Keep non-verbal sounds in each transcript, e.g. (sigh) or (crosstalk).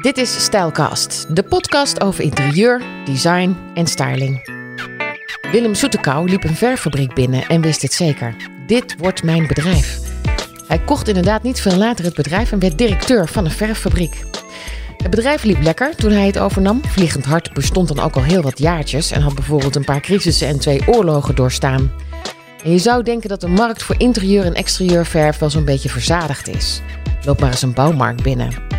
Dit is Stijlcast, de podcast over interieur, design en styling. Willem Soetekau liep een verffabriek binnen en wist het zeker. Dit wordt mijn bedrijf. Hij kocht inderdaad niet veel later het bedrijf en werd directeur van een verffabriek. Het bedrijf liep lekker toen hij het overnam. Vliegend Hart bestond dan ook al heel wat jaartjes en had bijvoorbeeld een paar crisissen en twee oorlogen doorstaan. En je zou denken dat de markt voor interieur- en exterieurverf wel zo'n beetje verzadigd is. Loop maar eens een bouwmarkt binnen.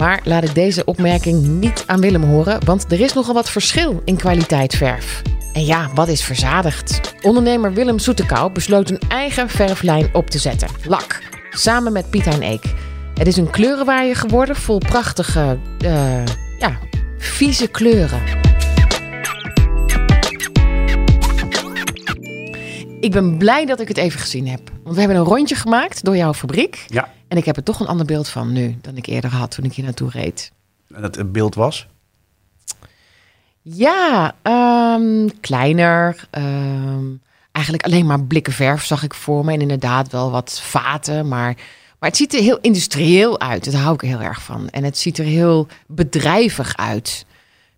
Maar laat ik deze opmerking niet aan Willem horen, want er is nogal wat verschil in kwaliteit verf. En ja, wat is verzadigd? Ondernemer Willem Soetekau besloot een eigen verflijn op te zetten. Lak. Samen met Piet Hein Eek. Het is een kleurenwaaier geworden vol prachtige, uh, ja, vieze kleuren. Ik ben blij dat ik het even gezien heb. Want we hebben een rondje gemaakt door jouw fabriek. Ja. En ik heb er toch een ander beeld van nu dan ik eerder had toen ik hier naartoe reed. En het beeld was? Ja, ehm, kleiner. ehm, eigenlijk alleen maar blikken verf zag ik voor me. En inderdaad wel wat vaten. Maar, maar het ziet er heel industrieel uit. Daar hou ik heel erg van. En het ziet er heel bedrijvig uit.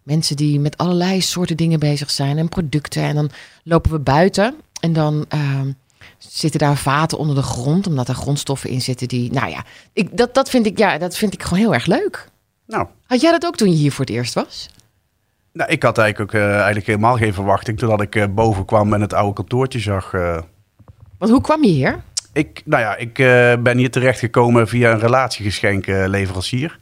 Mensen die met allerlei soorten dingen bezig zijn en producten. En dan lopen we buiten en dan ehm, zitten daar vaten onder de grond, omdat er grondstoffen in zitten die, nou ja, ik, dat, dat, vind ik, ja, dat vind ik gewoon heel erg leuk. Nou, Had jij dat ook toen je hier voor het eerst was? nou ik had eigenlijk ook eh, eigenlijk helemaal geen verwachting totdat ik eh, boven kwam en het oude kantoortje zag. eh. Want hoe kwam je hier? ik, nou ja, ik ben hier terechtgekomen via een relatiegeschenk leverancier.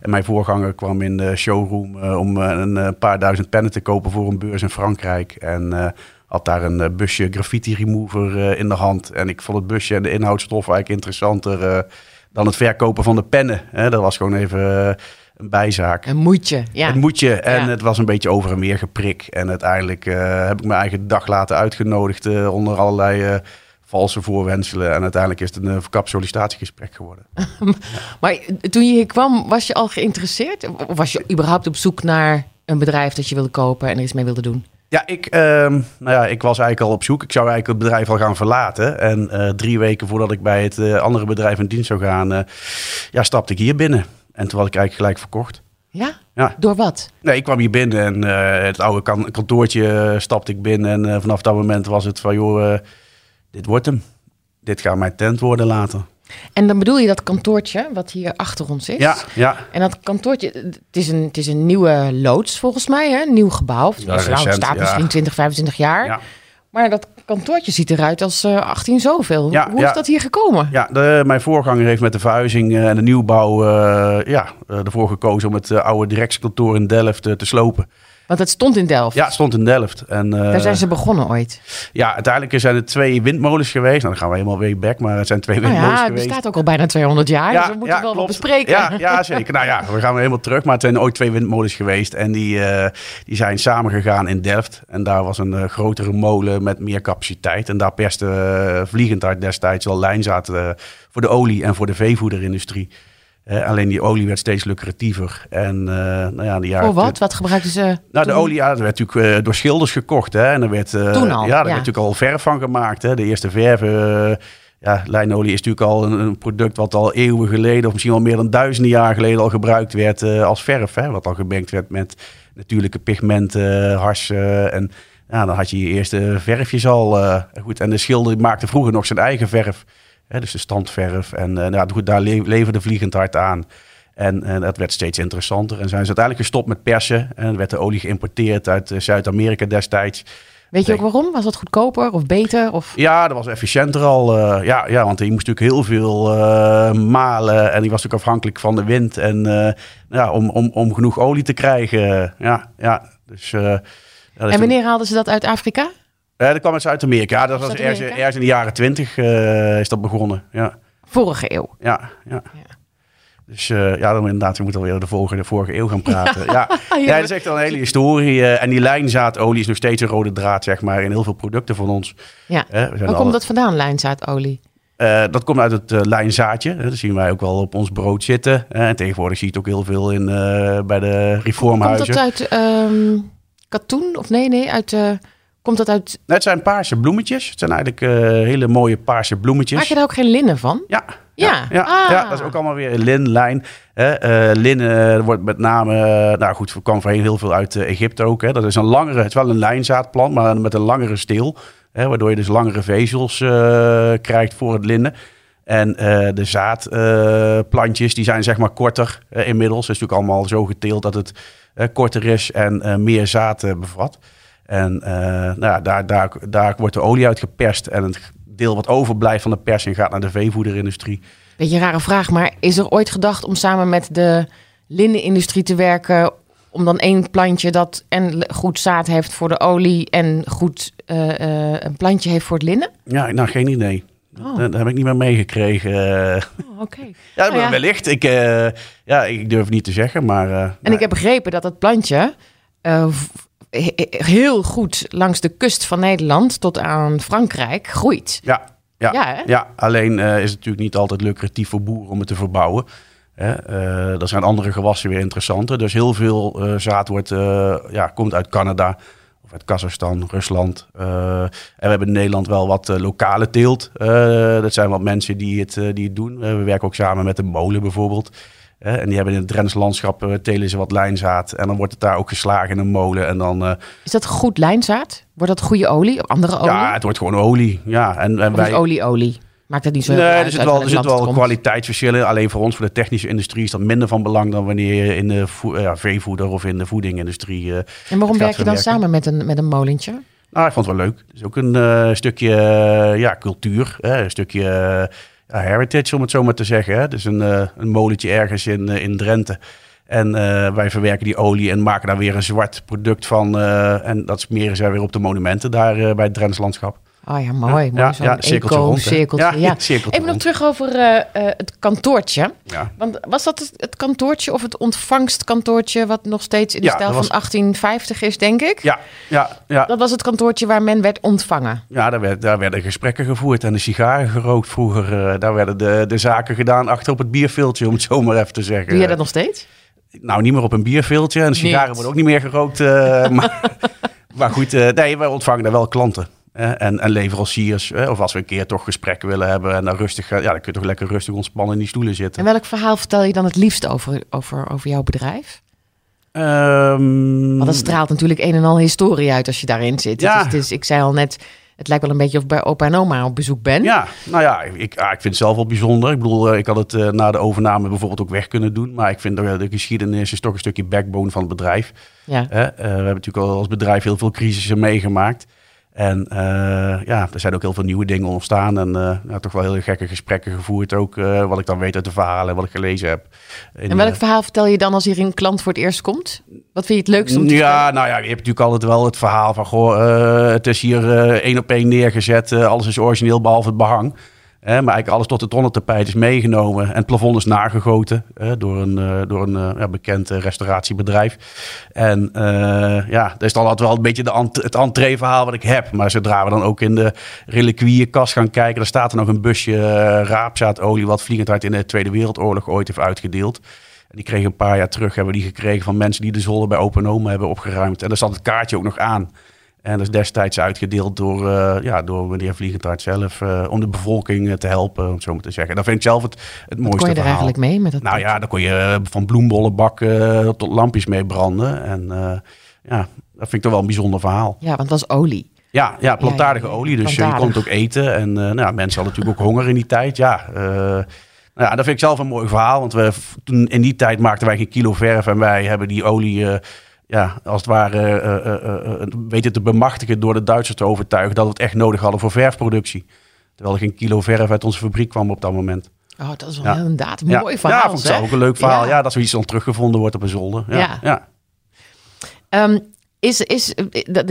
En mijn voorganger kwam in de showroom om een paar duizend pennen te kopen voor een beurs in Frankrijk. En had daar een eh, busje graffiti remover eh, in de hand. En ik vond het busje en de inhoudsstof eigenlijk interessanter eh, dan het verkopen van de pennen. Hè, dat was gewoon even een bijzaak. Een moedje, ja. Je. En Ja. het was een beetje over en weer geprik. En uiteindelijk heb ik mijn eigen dag later uitgenodigd onder allerlei valse voorwenselen. En uiteindelijk is het een verkapt sollicitatiegesprek geworden. (laughs) Maar toen je hier kwam, was je al geïnteresseerd? Of was je überhaupt op zoek naar een bedrijf dat je wilde kopen en er iets mee wilde doen? Ja, ik, ehm, nou ja, ik was eigenlijk al op zoek. Ik zou eigenlijk het bedrijf al gaan verlaten. En eh, drie weken voordat ik bij het eh, andere bedrijf in dienst zou gaan, eh, ja, stapte ik hier binnen. En toen had ik eigenlijk gelijk verkocht. Ja? Ja. Door wat? Nee, ik kwam hier binnen en het oude kan- kantoortje stapte ik binnen. En vanaf dat moment was het van, joh, dit wordt hem. Dit gaat mijn tent worden later. En dan bedoel je dat kantoortje wat hier achter ons is? Ja, ja. En dat kantoortje, het is een, het is een nieuwe loods volgens mij, hè? Een nieuw gebouw. Ja, nou, het staat ja. misschien 20, 25 jaar. ja. Maar dat kantoortje ziet eruit als eh 18 zoveel. Ja, Hoe is dat hier gekomen? Ja, de, mijn voorganger heeft met de verhuizing eh, en de nieuwbouw eh, ja, ervoor gekozen om het oude directiekantoor in Delft te slopen. Want het stond in Delft. Ja, het stond in Delft. En, eh, Daar zijn ze begonnen ooit. Ja, uiteindelijk zijn er twee windmolens geweest. Nou, dan gaan we helemaal way back, maar het zijn twee Nou windmolens ja, het geweest. bestaat ook al bijna 200 jaar. dus we moeten wel wat bespreken. Ja, ja, zeker. Nou ja, we gaan weer helemaal terug. Maar het zijn ooit twee windmolens geweest. En die, eh, die zijn samengegaan in Delft. En daar was een eh, grotere molen met meer capaciteit. En daar perste vliegend uit destijds al lijnzaad voor de olie en voor de veevoederindustrie. Uh, alleen die olie werd steeds lucratiever. En, uh, nou ja, de jaren Voor wat? Wat gebruikten ze? Nou, de olie ja, dat werd natuurlijk uh, door schilders gekocht. Hè? En er werd, uh, Toen al, ja, daar werd natuurlijk al verf van gemaakt. Hè? De eerste verven. ja, lijnolie is natuurlijk al een, een, product wat al eeuwen geleden, of misschien al meer dan duizenden jaar geleden, al gebruikt werd als verf. Hè? Wat al gemengd werd met natuurlijke pigmenten, harsen. En ja, dan had je je eerste verfjes al. Goed, en de schilder maakte vroeger nog zijn eigen verf. Hè? Dus de standverf. En uh, nou, goed, daar le leverde vliegend hard aan. En, en, dat werd steeds interessanter. En zijn ze uiteindelijk gestopt met persen. En werd de olie geïmporteerd uit uh, Zuid-Amerika destijds. Weet je ook waarom? Was dat goedkoper of beter? Of? Ja, dat was efficiënter al. Uh, ja, ja, want je moest natuurlijk heel veel uh, malen. En die was natuurlijk afhankelijk van de wind. En uh, ja, om, om, om genoeg olie te krijgen. Ja, ja. Dus, ja, en wanneer haalden ze dat uit Afrika? Ja, dat kwam uit Zuid-Amerika. Dat was ergens, ergens in de jaren twintig is dat begonnen. Ja. Vorige eeuw. Ja, ja. ja. Dus uh, ja, dan inderdaad, we moeten alweer de vorige, de vorige eeuw gaan praten. Ja, ja. (laughs) ja dat is echt al een hele historie. Uh, en die lijnzaadolie is nog steeds een rode draad, zeg maar, in heel veel producten van ons. Ja. Uh, Waar komt dat vandaan, lijnzaadolie? Uh, dat komt uit het uh, lijnzaadje. Dat zien wij ook wel op ons brood zitten. Uh, en tegenwoordig zie je het ook heel veel in, bij de reformhuizen. Komt dat uit um, katoen? Of nee, nee, uit... Komt dat uit... Het zijn paarse bloemetjes. Het zijn eigenlijk hele mooie paarse bloemetjes. Maak je daar ook geen linnen van? Ja, Ja. ja, Ah. ja, dat is ook allemaal weer lin, lijn. Hè. Eh, linnen wordt met name, eh, nou goed, kwam voorheen heel veel uit eh, Egypte ook. Hè. Dat is een langere, het is wel een lijnzaadplant, maar met een langere steel. Hè, waardoor je dus langere vezels eh, krijgt voor het linnen. En eh, de zaadplantjes, die zijn zeg maar korter eh, inmiddels. Het is natuurlijk allemaal zo geteeld dat het eh, korter is en eh, meer zaad eh, bevat. En eh, nou daar, daar, daar wordt de olie uit geperst. En het deel wat overblijft van de persing gaat naar de veevoederindustrie. Beetje een rare vraag, maar is er ooit gedacht om samen met de linnenindustrie te werken... om dan één plantje dat en goed zaad heeft voor de olie... en goed eh, eh, een plantje heeft voor het linnen? Ja, nou geen idee. Oh. Dat, dat heb ik niet meer meegekregen. Oh, Oké. (laughs) ja, Nou ja. wellicht. Ik, ja, ik durf niet te zeggen, maar... En nou, ik heb begrepen dat het plantje heel goed langs de kust van Nederland tot aan Frankrijk groeit. Ja, ja, Ja, alleen eh, is het natuurlijk niet altijd lucratief voor boeren om het te verbouwen. Hè? Eh, er zijn andere gewassen weer interessanter. Dus heel veel eh, zaad wordt, ja, komt uit Canada of uit Kazachstan, Rusland. En we hebben in Nederland wel wat lokale teelt. Dat zijn wat mensen die het, die het doen. We werken ook samen met een molen bijvoorbeeld. Eh, en die hebben in het Drents landschap eh, telen ze wat lijnzaad. En dan wordt het daar ook geslagen in een molen. En dan, eh, Is dat goed lijnzaad? Wordt dat goede olie of andere olie? ja, het wordt gewoon olie. Ja, en, en is olie olie? Maakt het niet zo heel Nee, er uit zit uit wel, er zit wel kwaliteitsverschillen. Alleen voor ons, voor de technische industrie, is dat minder van belang dan wanneer je in de vo- ja, veevoeder of in de voedingindustrie. eh, En waarom werk je dan samen met een, met een molentje? nou, ik vond het wel leuk. Het is ook een eh, stukje eh, ja, cultuur, hè, een stukje eh, heritage, om het zo maar te zeggen. Hè. Dus een, eh, een molentje ergens in, eh, in Drenthe. En eh, wij verwerken die olie en maken daar weer een zwart product van. en dat smeren zij weer op de monumenten daar bij het Drents landschap. Oh ja, mooi. Ja, mooi ja, ja, cirkeltje rond. Ja, (laughs) cirkeltje Even nog terug over eh, eh, het kantoortje. Want was dat het, het kantoortje of het ontvangstkantoortje... wat nog steeds in de stijl van 1850 is, denk ik? Ja, ja, ja. Dat was het kantoortje waar men werd ontvangen. Ja, daar, werd, daar werden gesprekken gevoerd en de sigaren gerookt vroeger. eh, daar werden de, de zaken gedaan achter op het bierveeltje, om het zo maar even te zeggen. Doe jij dat nog steeds? Nou, niet meer op een bierveeltje en de sigaren worden ook niet meer gerookt. (laughs) maar, maar goed, nee, wij ontvangen daar wel klanten. En, en leveranciers. of als we een keer toch gesprekken willen hebben en dan rustig, eh, ja, dan kun je toch lekker rustig ontspannen in die stoelen zitten. En welk verhaal vertel je dan het liefst over, over, over jouw bedrijf? Ehm, Want dat straalt natuurlijk een en al historie uit als je daarin zit. Ja. Het is, het is, ik zei al net, het lijkt wel een beetje of ik bij opa en oma op bezoek ben. Ja, nou ja, ik, ah, ik vind het zelf wel bijzonder. Ik bedoel, eh, ik had het eh, na de overname bijvoorbeeld ook weg kunnen doen. Maar ik vind dat de geschiedenis is toch een stukje backbone van het bedrijf. Ja. Eh, we hebben natuurlijk al als bedrijf heel veel crisissen meegemaakt. En eh, ja, er zijn ook heel veel nieuwe dingen ontstaan. En eh, ja, toch wel heel gekke gesprekken gevoerd ook. eh, wat ik dan weet uit de verhalen, wat ik gelezen heb. In, En welk verhaal vertel je dan als hier een klant voor het eerst komt? Wat vind je het leukst om te ja, nou ja, je hebt natuurlijk altijd wel het verhaal van... Goh, het is hier één op één neergezet. alles is origineel, behalve het behang. Maar eigenlijk alles tot het tonnetapijt is meegenomen. En het plafond is nagegoten door een, eh, door een eh, ja, bekend eh, restauratiebedrijf. En ja, dat is dan altijd wel een beetje de het entreeverhaal wat ik heb. Maar zodra we dan ook in de reliquieënkast gaan kijken... dan staat er nog een busje raapzaadolie... wat vliegend hard in de Tweede Wereldoorlog ooit heeft uitgedeeld. En die kregen een paar jaar terug, hebben die gekregen van mensen die de zolder bij Open Oma hebben opgeruimd. En daar zat het kaartje ook nog aan. En dat is destijds uitgedeeld door, eh, ja, door meneer Vliegentaart zelf, eh, om de bevolking eh, te helpen, om het zo maar te zeggen. Dat vind ik zelf het, het mooiste kon je er verhaal. eigenlijk mee met dat? Nou ja, dan kon je van bloembollenbak eh, tot lampjes mee branden. En ja, dat vind ik toch wel een bijzonder verhaal. Ja, want dat was olie. Ja, ja plantaardige Ja, ja, ja. olie. Dus je kon het ook eten. En nou, ja, mensen hadden natuurlijk ook honger in die tijd. Ja, nou ja, dat vind ik zelf een mooi verhaal. Want we, toen in die tijd maakten wij geen kilo verf. En wij hebben die olie, ja, als het ware, eh, eh, eh, eh, weten te bemachtigen door de Duitsers te overtuigen dat we het echt nodig hadden voor verfproductie. Terwijl er geen kilo verf uit onze fabriek kwam op dat moment. Oh, dat is wel Ja. inderdaad een ja, mooi verhaal. Ja, vond ik ook een leuk verhaal. Ja. Ja, dat zoiets dan teruggevonden wordt op een zolder. Ja, Ja. ja. Is, is,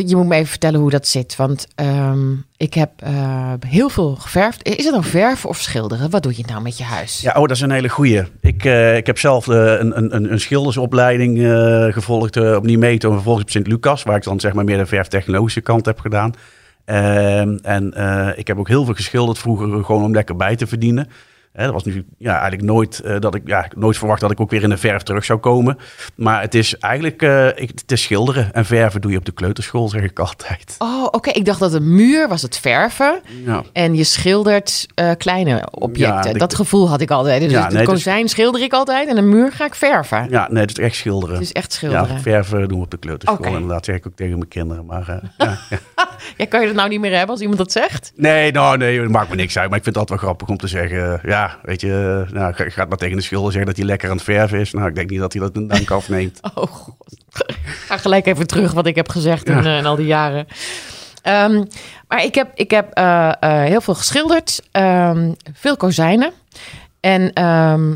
je moet me even vertellen hoe dat zit. Want ehm, ik heb eh, heel veel geverfd. Is het dan verven of schilderen? Wat doe je nou met je huis? Ja, oh, dat is een hele goeie. Ik, eh, ik heb zelf eh, een, een, een schildersopleiding gevolgd op Nimeto en vervolgens op Sint-Lucas, waar ik dan zeg maar meer de verftechnologische kant heb gedaan. Ehm, en ik heb ook heel veel geschilderd vroeger, gewoon om lekker bij te verdienen. Hè, dat was nu ja, eigenlijk nooit eh, dat ik ja, nooit verwacht dat ik ook weer in de verf terug zou komen. Maar het is eigenlijk uh, ik, het is schilderen en verven doe je op de kleuterschool, zeg ik altijd. Oh, oké. Ik dacht dat een muur was het verven. Ja. En je schildert uh, kleine objecten. Ja, dat gevoel had ik altijd. Dus Ja, het nee, het is- kozijn schilder ik altijd en een muur ga ik verven. Ja, nee, het is echt schilderen. Het is echt schilderen. Ja, verven doen we op de kleuterschool. Oké. Inderdaad, zeg ik ook tegen mijn kinderen. Maar eh, ja, ja. (laughs) Kan je dat nou niet meer hebben als iemand dat zegt? Nee, nou nee, het maakt me niks uit. Maar ik vind het altijd wel grappig om te zeggen. Ja, weet je, uh, nou, ga- gaat maar tegen de schilder zeggen dat hij lekker aan het verven is. Nou, ik denk niet dat hij dat een dank afneemt. (laughs) Oh god. Ga gelijk even terug wat ik heb gezegd in, eh, in al die jaren. Ehm, maar ik heb, ik heb eh, eh, heel veel geschilderd. ehm, veel kozijnen. En ehm,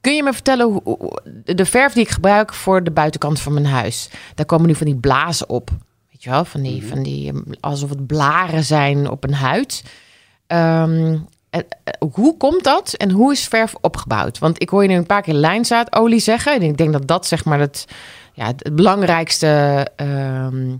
kun je me vertellen hoe, hoe- de verf die ik gebruik voor de buitenkant van mijn huis? Daar komen nu van die blazen op. Weet je wel, van die, van die alsof het blaren zijn op een huid. Eh, hoe komt dat en hoe is verf opgebouwd? Want ik hoor je nu een paar keer lijnzaadolie zeggen. En ik denk dat dat zeg maar het, ja, het belangrijkste ehm,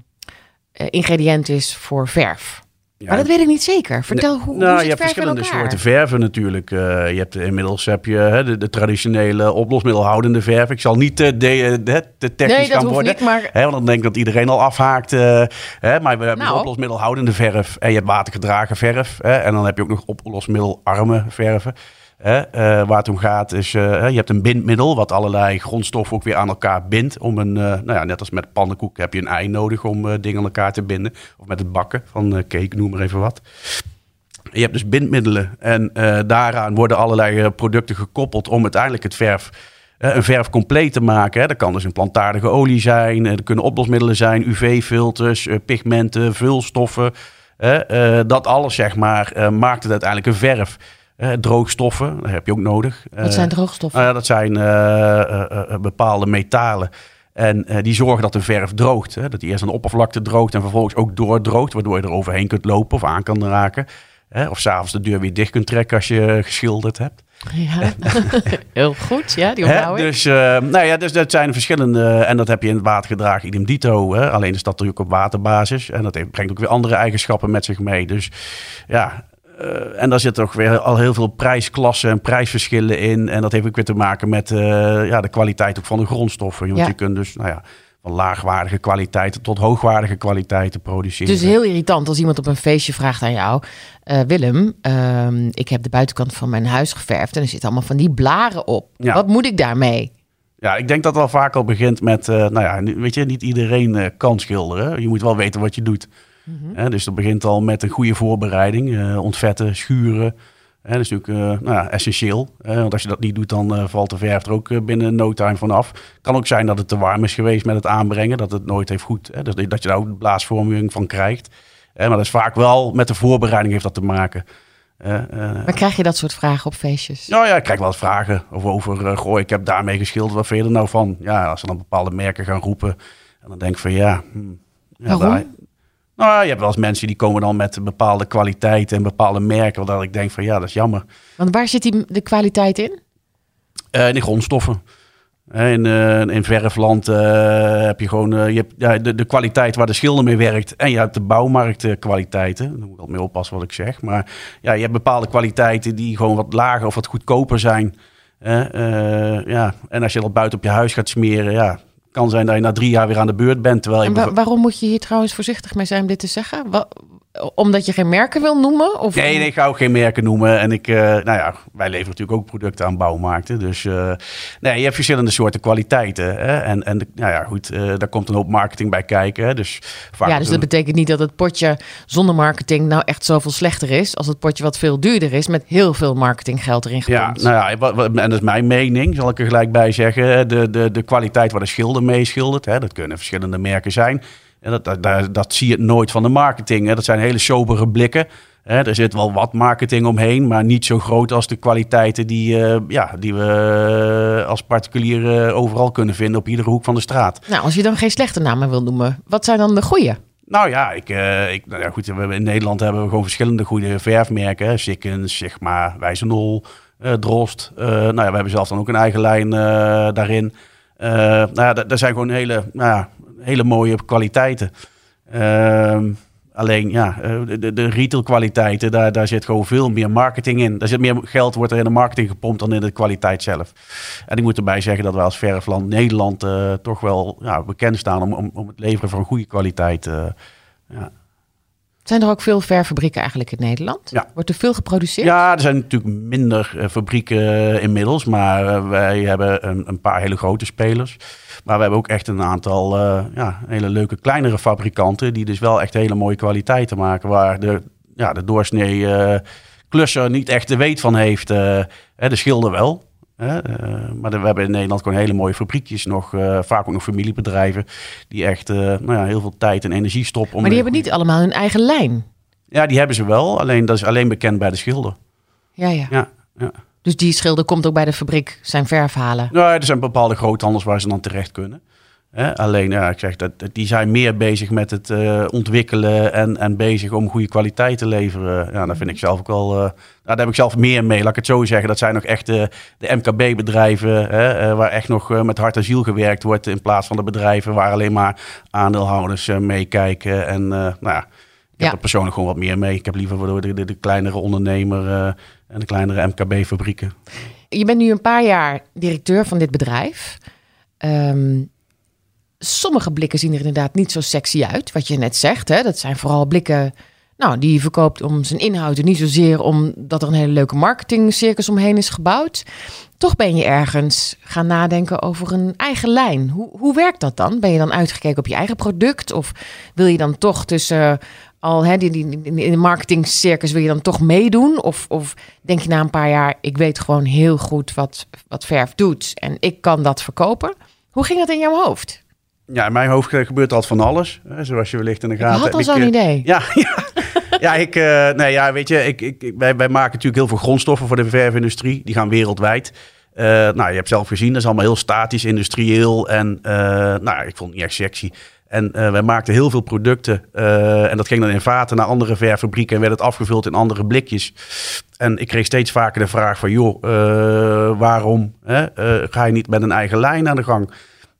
eh, ingrediënt is voor verf. Ja, Maar dat weet ik niet zeker. Vertel hoe, nou, hoe je zit hebt verschillende soorten verven natuurlijk. Eh, je hebt inmiddels heb je hè, de, de traditionele oplosmiddelhoudende verf. Ik zal niet te, de, de, te technisch Nee, gaan worden. niet, maar Hè, want dan denk ik dat iedereen al afhaakt. eh, hè, maar we hebben Nou. de oplosmiddelhoudende verf. En je hebt watergedragen verf. Hè, en dan heb je ook nog oplosmiddelarme verven. Eh, waar het om gaat is, eh, je hebt een bindmiddel wat allerlei grondstoffen ook weer aan elkaar bindt. Om een, eh, nou ja, net als met pannenkoek heb je een ei nodig om dingen aan elkaar te binden. Of met het bakken van cake, noem maar even wat. Je hebt dus bindmiddelen en daaraan worden allerlei producten gekoppeld om uiteindelijk het verf, een verf compleet te maken. Dat kan dus een plantaardige olie zijn, er kunnen oplosmiddelen zijn, UV-filters, pigmenten, vulstoffen. dat alles zeg maar maakt het uiteindelijk een verf. Eh, droogstoffen, dat heb je ook nodig. wat Eh, zijn droogstoffen? nou dat zijn eh, bepaalde metalen. En die zorgen dat de verf droogt. Hè? Dat die eerst aan de oppervlakte droogt en vervolgens ook doordroogt. Waardoor je er overheen kunt lopen of aan kan raken. Hè? Of s'avonds de deur weer dicht kunt trekken als je geschilderd hebt. ja. (laughs) Heel goed, ja, die onthoud ik. Dus, nou ja, dus dat zijn verschillende. En dat heb je in het watergedragen idem dito. Hè? Alleen is dat natuurlijk op waterbasis. En dat brengt ook weer andere eigenschappen met zich mee. Dus ja. Eh, en daar zitten ook weer al heel veel prijsklassen en prijsverschillen in. En dat heeft ook weer te maken met eh, ja, de kwaliteit ook van de grondstoffen. Want Ja. je kunt dus nou ja, van laagwaardige kwaliteiten tot hoogwaardige kwaliteiten produceren. Het is heel irritant als iemand op een feestje vraagt aan jou... eh, Willem, ehm, ik heb de buitenkant van mijn huis geverfd... en er zitten allemaal van die blaren op. Ja. Wat moet ik daarmee? Ja, ik denk dat het al vaak al begint met, nou ja, weet je, niet iedereen kan schilderen. Je moet wel weten wat je doet. Hè, dus dat begint al met een goede voorbereiding. eh, ontvetten, schuren. Hè, dat is natuurlijk eh, nou ja, essentieel. Want als je dat niet doet, dan eh, valt de verf er ook eh, binnen no time vanaf. kan ook zijn dat het te warm is geweest met het aanbrengen. Dat het nooit heeft goed, dus dat je daar ook blaasvorming van krijgt. Maar dat is vaak wel met de voorbereiding heeft dat te maken. Eh, eh, Maar krijg je dat soort vragen op feestjes? nou ja, ik krijg wel eens vragen over, over eh, goh, ik heb daarmee geschilderd, wat vind je er nou van? Ja, als ze dan bepaalde merken gaan roepen, en dan denk ik van ja... hm, ja Waarom? daar- nou je hebt wel eens mensen die komen dan met bepaalde kwaliteiten en bepaalde merken, waar ik denk van ja, dat is jammer. Want waar zit die, de kwaliteit in? Eh in de grondstoffen. Hè, In, eh, in verfland eh, heb je gewoon eh, je hebt, ja, de, de kwaliteit waar de schilder mee werkt. En je hebt de bouwmarktkwaliteiten. Daar moet ik altijd mee oppassen wat ik zeg. Maar ja, je hebt bepaalde kwaliteiten die gewoon wat lager of wat goedkoper zijn. Eh, ja. En als je dat buiten op je huis gaat smeren, ja, kan zijn dat je na drie jaar weer aan de beurt bent. Terwijl je En wa- bijvo- waarom moet je hier trouwens voorzichtig mee zijn om dit te zeggen? Wa- omdat je geen merken wil noemen? Of Nee, nee, ik ga ook geen merken noemen. En ik, eh, nou ja, wij leveren natuurlijk ook producten aan bouwmarkten. Dus eh, nee, je hebt verschillende soorten kwaliteiten. Hè? En, en de- nou ja, goed, eh, daar komt een hoop marketing bij kijken. Hè? Dus vaak Ja, dus dat betekent niet dat het potje zonder marketing nou echt zoveel slechter is. Als het potje wat veel duurder is met heel veel marketinggeld erin ja, gepompt. nou ja, wat, wat- en dat is mijn mening, zal ik er gelijk bij zeggen. De, de, de kwaliteit waar de schilder mee schildert, hè? dat kunnen verschillende merken zijn. En dat, dat, dat, dat zie je nooit van de marketing. Hè? Dat zijn hele sobere blikken. Hè? Er zit wel wat marketing omheen, maar niet zo groot als de kwaliteiten die, eh, ja, die we eh, als particulier eh, overal kunnen vinden op iedere hoek van de straat. Nou, als je dan geen slechte namen wil noemen, wat zijn dan de goede? Nou ja, ik, ik, nou ja goed, we in Nederland hebben we gewoon verschillende goede verfmerken. Sikkens, Sigma, Wijzenol, Drost. Nou ja, we hebben zelf dan ook een eigen lijn daarin. Nou ja, dat, dat zijn gewoon hele, nou ja, hele mooie kwaliteiten. Ehm, Alleen ja, eh, de, de retailkwaliteiten, daar, daar zit gewoon veel meer marketing in. Daar zit meer geld wordt er in de marketing gepompt dan in de kwaliteit zelf. En ik moet erbij zeggen dat wij als verfland Nederland uh, toch wel ja, bekend staan om, om, om het leveren van goede kwaliteit. Uh, ja. Zijn er ook veel verfabrieken eigenlijk in Nederland? Ja. Wordt er veel geproduceerd? Ja, er zijn natuurlijk minder uh, fabrieken inmiddels, maar wij hebben een, een, paar hele grote spelers. Maar we hebben ook echt een aantal ja, hele leuke kleinere fabrikanten die dus wel echt hele mooie kwaliteiten maken, waar de, ja, de doorsnee klusser niet echt de weet van heeft. Hè, de schilder wel. Hè, maar de, we hebben in Nederland gewoon hele mooie fabriekjes nog, vaak ook nog familiebedrijven, die echt nou ja, heel veel tijd en energie stoppen. Om maar die hebben niet allemaal hun eigen lijn. Ja, die hebben ze wel, alleen dat is alleen bekend bij de schilder. Ja, ja. ja, ja. Dus die schilder komt ook bij de fabriek zijn verf halen? Nou, er zijn bepaalde groothandels waar ze dan terecht kunnen. Hè? Alleen, ja, ik zeg dat die zijn meer bezig met het uh, ontwikkelen en, en bezig om goede kwaliteit te leveren. Ja, daar vind ik zelf ook wel. Uh, daar heb ik zelf meer mee. Laat ik het zo zeggen. Dat zijn nog echt de, de MKB-bedrijven uh, waar echt nog met hart en ziel gewerkt wordt in plaats van de bedrijven waar alleen maar aandeelhouders meekijken. En nou ja, ik heb Ja. er persoonlijk gewoon wat meer mee. Ik heb liever de, de, de kleinere ondernemer en de kleinere MKB-fabrieken. Je bent nu een paar jaar directeur van dit bedrijf. Um, sommige blikken zien er inderdaad niet zo sexy uit, wat je net zegt. Hè? Dat zijn vooral blikken nou, die je verkoopt om zijn inhoud en niet zozeer omdat er een hele leuke marketingcircus omheen is gebouwd. Toch ben je ergens gaan nadenken over een eigen lijn. Hoe, hoe werkt dat dan? Ben je dan uitgekeken op je eigen product? Of wil je dan toch tussen al hè, die, die, in de marketingcircus wil je dan toch meedoen? Of, of denk je na een paar jaar, ik weet gewoon heel goed wat, wat verf doet en ik kan dat verkopen? Hoe ging dat in jouw hoofd? Ja, in mijn hoofd gebeurt altijd van alles. Hè, zoals je wellicht in de gaten Ik had al zo'n eh, idee. (laughs) Ja, ja. ja, ik, uh, nee, ja, weet je, ik, ik, wij, wij maken natuurlijk heel veel grondstoffen voor de verfindustrie. Die gaan wereldwijd. Uh, nou, je hebt zelf gezien, dat is allemaal heel statisch, industrieel. En uh, nou, ik vond het niet echt sexy. En wij maakten heel veel producten. En dat ging dan in vaten naar andere verfabrieken en werd het afgevuld in andere blikjes. En ik kreeg steeds vaker de vraag van, joh, waarom hè? ga je niet met een eigen lijn aan de gang?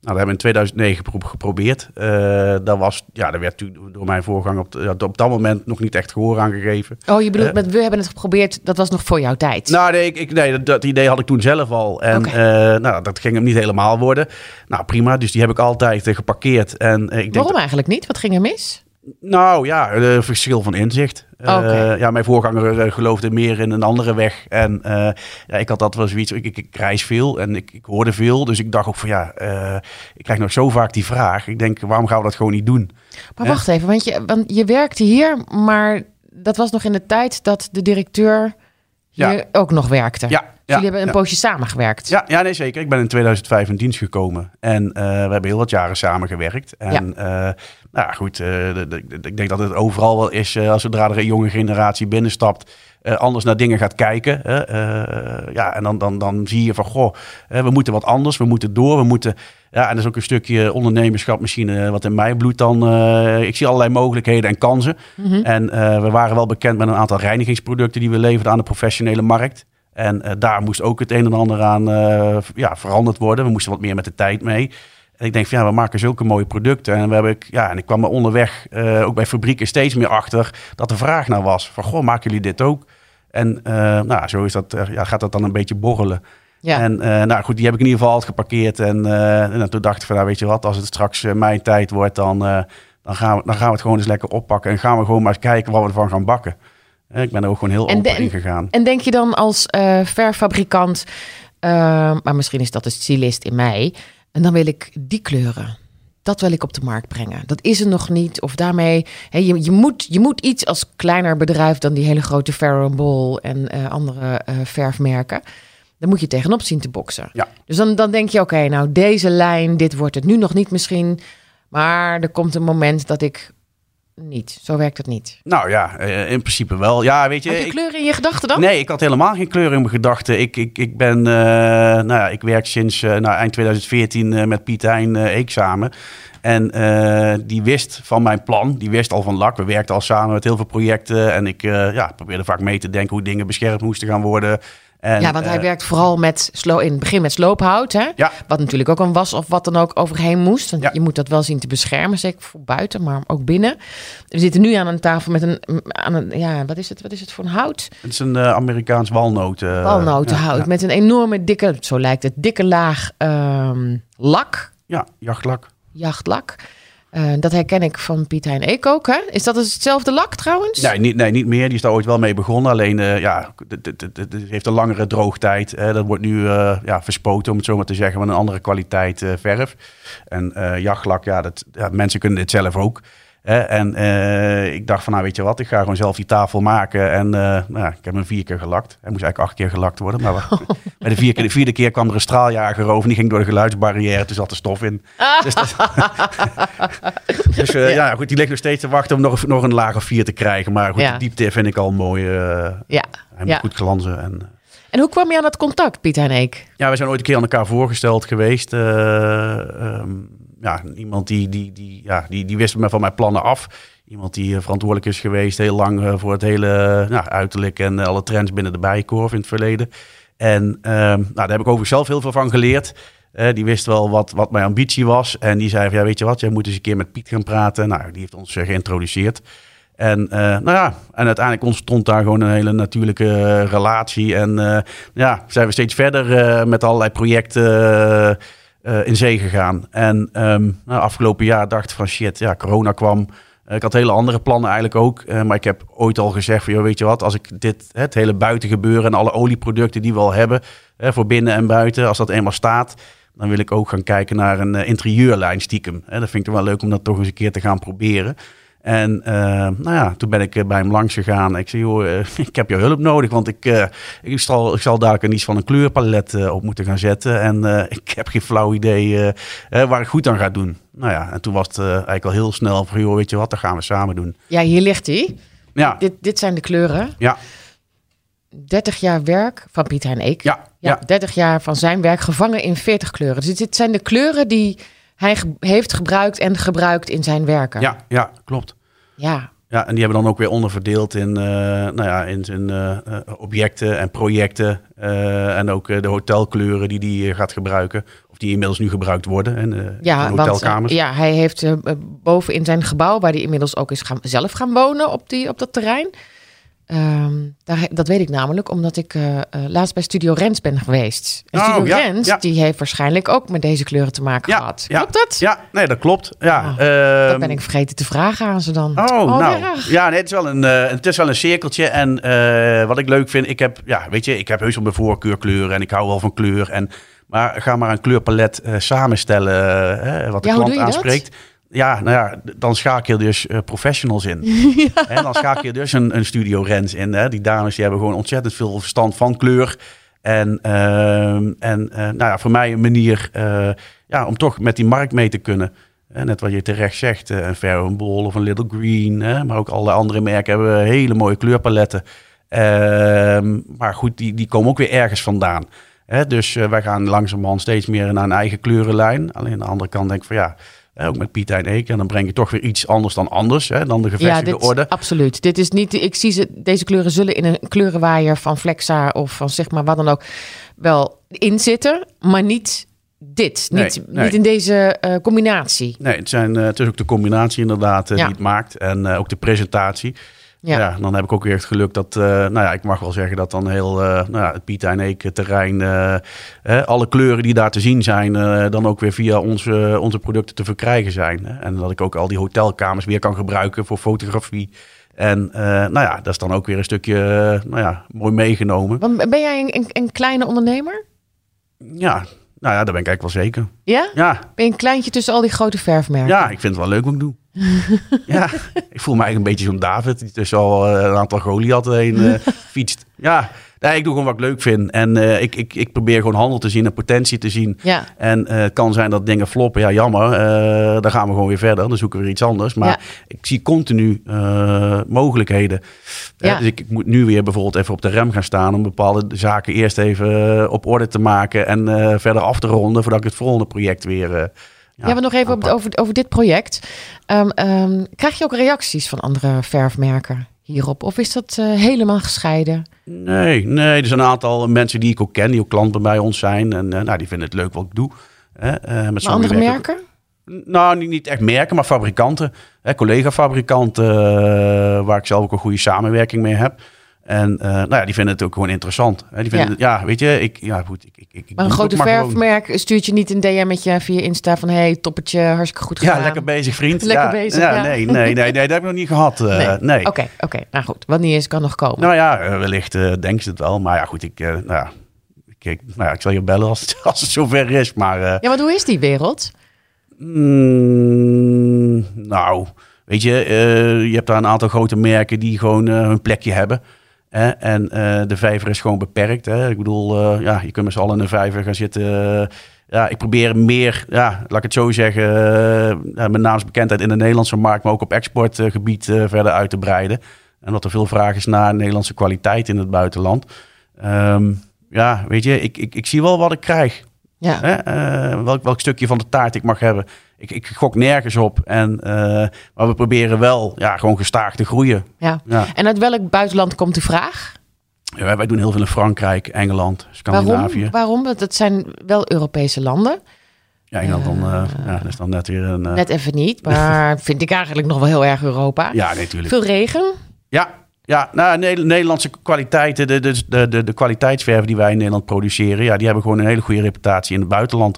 Nou, dat hebben we in 2009 geprobeerd. Uh, dat, was, ja, dat werd door mijn voorganger op, op dat moment nog niet echt gehoor aangegeven. Oh, je bedoelt, uh, met we hebben het geprobeerd, dat was nog voor jouw tijd? Nou, nee, ik, ik, nee dat, dat, idee had ik toen zelf al. En okay. uh, nou, dat ging hem niet helemaal worden. Nou, prima, dus die heb ik altijd geparkeerd. En, ik denk Waarom dat, eigenlijk niet? Wat ging er mis? Nou ja, een verschil van inzicht. Okay. Uh, ja, mijn voorganger uh, geloofde meer in een andere weg. En uh, ja, ik had dat wel zoiets. Ik, ik, ik reis veel en ik, ik, hoorde veel. Dus ik dacht ook van ja, ik krijg nog zo vaak die vraag. Ik denk, waarom gaan we dat gewoon niet doen? Maar wacht even, want je, want je werkte hier, maar dat was nog in de tijd dat de directeur hier Ja. ook nog werkte. Ja, Dus ja, jullie hebben een ja. poosje samengewerkt. Ja, ja, nee, zeker. Ik ben in 2005 in dienst gekomen. En uh, we hebben heel wat jaren samengewerkt. En ja. uh, nou goed, de, ik denk dat het overal wel is, als zodra er een jonge generatie binnenstapt, anders naar dingen gaat kijken. ja, en dan, dan, dan zie je van, goh, we moeten wat anders, we moeten door, we moeten... Ja, en dat is ook een stukje ondernemerschap misschien wat in mijn bloed dan... ik zie allerlei mogelijkheden en kansen. Mhm. En we waren wel bekend met een aantal reinigingsproducten die we leverden aan de professionele markt. En uh, daar moest ook het een en ander aan ja, veranderd worden. We moesten wat meer met de tijd mee. En ik denk van ja, we maken zulke mooie producten. En, we hebben, ja, en ik kwam er onderweg, uh, ook bij fabrieken, steeds meer achter dat er vraag naar was. Van goh, maken jullie dit ook? En nou, zo is dat, ja, gaat dat dan een beetje borrelen. Ja. En nou goed, die heb ik in ieder geval altijd geparkeerd. En, en toen dacht ik van nou weet je wat, als het straks mijn tijd wordt, dan, dan, gaan we, dan gaan we het gewoon eens lekker oppakken. En gaan we gewoon maar eens kijken wat we ervan gaan bakken. Ik ben er ook gewoon heel En open de- in gegaan. En denk je dan als eh, verfabrikant, eh, maar misschien is dat de stylist in mij, en dan wil ik die kleuren. Dat wil ik op de markt brengen. Dat is er nog niet. Of daarmee, hè, je, je, moet, je moet iets als kleiner bedrijf dan die hele grote Farrow Ball en eh, andere eh, verfmerken. Dan moet je tegenop zien te boksen. Ja. Dus dan, dan denk je, oké, nou deze lijn, dit wordt het nu nog niet misschien. Maar er komt een moment dat ik niet. Zo werkt het niet. Nou ja, eh, in principe wel. Ja, weet je. Had je ik- kleuren in je gedachten dan? Nee, ik had helemaal geen kleur in mijn gedachten. Ik, ik, ik ben, eh, nou ja, ik werk sinds eh, nou, eind 2014 eh, met Piet Hein eh, Eek samen. En eh, die wist van mijn plan, die wist al van lak. We werkten al samen met heel veel projecten. En ik eh, ja, probeerde vaak mee te denken hoe dingen beschermd moesten gaan worden. En, ja, want hij eh, werkt vooral met in het begin met sloophout. Hè? Ja. Wat natuurlijk ook een was of wat dan ook overheen moest. Want Ja. je moet dat wel zien te beschermen, zeker voor buiten, maar ook binnen. We zitten nu aan een tafel met een, aan een ja, wat is het, wat is het voor een hout? Het is een eh, Amerikaans walnoot. eh, Walnotenhout ja, met een enorme dikke, zo lijkt het, dikke laag ehm, lak, Ja, jachtlak. jachtlak. Eh, dat herken ik van Piet Hein Eek ook. Hè? Is dat dus hetzelfde lak trouwens? Nee niet, nee, niet meer. Die is daar ooit wel mee begonnen. Alleen, eh, ja, het- heeft een langere droogtijd. Dat wordt nu eh, ja, verspoten, om het zo maar te zeggen, met een andere kwaliteit verf. En jachtlak, ja, dat, ja, mensen kunnen dit zelf ook. En eh, ik dacht van, nou weet je wat, ik ga gewoon zelf die tafel maken. En eh, nou, ja, ik heb hem vier keer gelakt. Hij moest eigenlijk acht keer gelakt worden. Maar (laughs) bij de, vier keer, de vierde keer kwam er een straaljager over. En die ging door de geluidsbarrière. Toen zat er stof in. Dus, dat- (laughs) dus eh, ja. goed, die ligt nog steeds te wachten om nog, nog een laag of vier te krijgen. Maar goed, Ja. de diepte vind ik al mooi. Ja. hij moet ja. goed glanzen. En, En hoe kwam je aan dat contact, Piet Hein Eek? ja, we zijn ooit een keer aan elkaar voorgesteld geweest. Eh, ehm, ja, iemand die, die, die, ja, die, die wist me van mijn plannen af. Iemand die eh, verantwoordelijk is geweest heel lang eh, voor het hele nou, uiterlijk en eh, alle trends binnen de bijenkorf in het verleden. En ehm, nou, daar heb ik overigens zelf heel veel van geleerd. Eh, die wist wel wat, wat mijn ambitie was. En die zei van, ja, weet je wat, jij moet eens een keer met Piet gaan praten. Nou, die heeft ons eh, geïntroduceerd. En, eh, nou ja, en uiteindelijk ontstond daar gewoon een hele natuurlijke eh, relatie. En eh, ja, zijn we steeds verder eh, met allerlei projecten eh, eh, in zee gegaan. En ehm, nou, afgelopen jaar dacht ik van shit, ja, corona kwam. Eh, ik had hele andere plannen eigenlijk ook. eh, maar ik heb ooit al gezegd van, weet je wat, als ik dit, het hele buitengebeuren en alle olieproducten die we al hebben, voor binnen en buiten, als dat eenmaal staat, dan wil ik ook gaan kijken naar een eh, interieurlijn stiekem. Dat vind ik wel leuk om dat toch eens een keer te gaan proberen. En eh, nou ja, toen ben ik eh, bij hem langs gegaan. Ik zei, joh, eh, (laughs) ik heb jouw hulp nodig, want ik, ik, zal, ik zal daar iets van een kleurpalet op moeten gaan zetten. En (laughs) ik heb geen flauw idee waar ik goed aan ga doen. Nou ja, en toen was het eigenlijk al heel snel van, joh, weet je wat, dat gaan we samen doen. Ja, hier ligt hij. Ja, Dit, dit zijn de kleuren. ja, 30 jaar werk van Piet Hein Eek. ja, Ja, ja. 30 jaar van zijn werk gevangen in 40 kleuren. Dus dit zijn de kleuren die hij ge- heeft gebruikt en gebruikt in zijn werken. Ja, ja, klopt. Ja. Ja, en die hebben dan ook weer onderverdeeld in, eh, nou ja, in eh, eh, objecten en projecten. en ook de hotelkleuren die hij gaat gebruiken. Of die inmiddels nu gebruikt worden in, eh, Ja, in want hotelkamers. ja, hij heeft boven in zijn gebouw, waar hij inmiddels ook is gaan, zelf gaan wonen op, die, op dat terrein. Ehm, daar, dat weet ik namelijk, omdat ik eh, eh, laatst bij Studio Rens ben geweest. En Oh, Studio ja, Rens, ja. die heeft waarschijnlijk ook met deze kleuren te maken Ja, gehad. ja, Klopt dat? Ja, nee, dat klopt. Ja, Ah, ehm, Dat ben ik vergeten te vragen aan ze dan. Oh, nou. erg. Ja, nee, het, is wel een, eh, het is wel een cirkeltje. En wat ik leuk vind, ik heb, ja, weet je, ik heb heus wel mijn voorkeurkleuren en ik hou wel van kleur. En, maar ga maar een kleurpalet samenstellen, wat de klant dat? Ja, nou ja, dan schakel je dus eh, professionals in. (laughs) En dan schakel je dus een, een studio Rens in. Hè. Die dames die hebben gewoon ontzettend veel verstand van kleur. En, ehm, en eh, nou ja, voor mij een manier eh, ja, om toch met die markt mee te kunnen. Net wat je terecht zegt, een Fair Ball of een Little Green. Hè, maar ook alle andere merken hebben hele mooie kleurpaletten. Ehm, maar goed, die, die komen ook weer ergens vandaan. Hè, dus wij gaan langzamerhand steeds meer naar een eigen kleurenlijn. Alleen aan de andere kant denk ik van ja, ook met Piet en Eek. En dan breng je toch weer iets anders dan anders, hè, dan de Ja, gevestigde dit, orde. absoluut. Dit is niet, ik zie ze, deze kleuren zullen in een kleurenwaaier van Flexa of van zeg maar wat dan ook wel in zitten, maar niet dit. Nee, niet, nee. niet in deze eh, combinatie. Nee, het, zijn, het is ook de combinatie inderdaad eh, Ja. die het maakt. En ook de presentatie. Ja. Ja. dan heb ik ook weer het geluk dat, eh, nou ja, ik mag wel zeggen dat dan heel eh, nou ja, het Piet en Eek terrein, eh, hè, alle kleuren die daar te zien zijn, dan ook weer via onze, onze producten te verkrijgen zijn. Hè. En dat ik ook al die hotelkamers weer kan gebruiken voor fotografie. En nou ja, dat is dan ook weer een stukje nou ja, mooi meegenomen. Want ben jij een, een, een kleine ondernemer? Ja, nou ja, daar ben ik eigenlijk wel zeker. Ja? Ja, Ben je een kleintje tussen al die grote verfmerken? Ja, ik vind het wel leuk wat ik doe. (laughs) ja, ik voel me eigenlijk een beetje zo'n David, die tussen al eh, een aantal Goliath heen eh, (laughs) fietst. Ja, nee, ik doe gewoon wat ik leuk vind. En eh, ik, ik, ik probeer gewoon handel te zien en potentie te zien. Ja. En het kan zijn dat dingen floppen. Ja, jammer. dan gaan we gewoon weer verder. Dan zoeken we weer iets anders. Maar Ja. ik zie continu mogelijkheden. Ja. dus ik, ik moet nu weer bijvoorbeeld even op de rem gaan staan... om bepaalde zaken eerst even op orde te maken... en verder af te ronden... voordat ik het volgende project weer... Ja, maar nog even op, over, over dit project. Ehm, ehm, krijg je ook reacties van andere verfmerken hierop? Of is dat eh, helemaal gescheiden? Nee, nee, er zijn een aantal mensen die ik ook ken, die ook klanten bij ons zijn. En eh, nou, die vinden het leuk wat ik doe. Eh, met Maar andere ik- merken? Nou, niet, echt merken, maar fabrikanten. Collega-fabrikanten, waar ik zelf ook een goede samenwerking mee heb. En eh, nou ja, die vinden het ook gewoon interessant. Hè, die vinden Ja. het- ja. weet je, ik, ja, goed, ik, ik, ik Maar een grote gewoon. verfmerk stuurt je niet een DM via Insta van... hey, toppertje, hartstikke goed gedaan. Ja, lekker bezig, vriend. Lekker ja, bezig, Ja. Nee, nee, nee, nee, dat heb ik nog niet gehad. eh, Nee. nee. Oké, oké. Nou goed, wat niet is, kan nog komen. Nou ja, eh, wellicht eh denken ze het wel. Maar ja, goed, ik, nou ja, ik, nou ja, ik zal je bellen als, het- (laughs) als het zover is. Maar Ja, want hoe is die wereld? Mm, nou, weet je, je hebt daar een aantal grote merken die gewoon hun plekje hebben. Hè? En eh, de vijver is gewoon beperkt. Hè? Ik bedoel, eh, ja, je kunt met z'n allen in een vijver gaan zitten. Eh, ja, ik probeer meer, ja, laat ik het zo zeggen, eh, ja, mijn naamsbekendheid in de Nederlandse markt, maar ook op exportgebied eh, verder uit te breiden. En dat er veel vraag is naar Nederlandse kwaliteit in het buitenland. Ehm, ja, weet je, ik, ik, ik zie wel wat ik krijg. Ja. Hè? eh, welk, welk stukje van de taart ik mag hebben. Ik, ik gok nergens op. En, eh, maar we proberen wel ja, gewoon gestaag te groeien. ja. Ja. En uit welk buitenland komt de vraag? Ja, wij, wij doen heel veel in Frankrijk, Engeland, Scandinavië. Waarom? Waarom? Want het zijn wel Europese landen. Ja, Engeland dan, eh, ja, dat is dan net weer een... eh, Net even niet, maar (laughs) vind ik eigenlijk nog wel heel erg Europa. ja, nee, natuurlijk. Veel regen. Ja, ja nou, Ne- Nederlandse kwaliteiten, de, de, de, de, de kwaliteitsverven die wij in Nederland produceren, ja, die hebben gewoon een hele goede reputatie in het buitenland.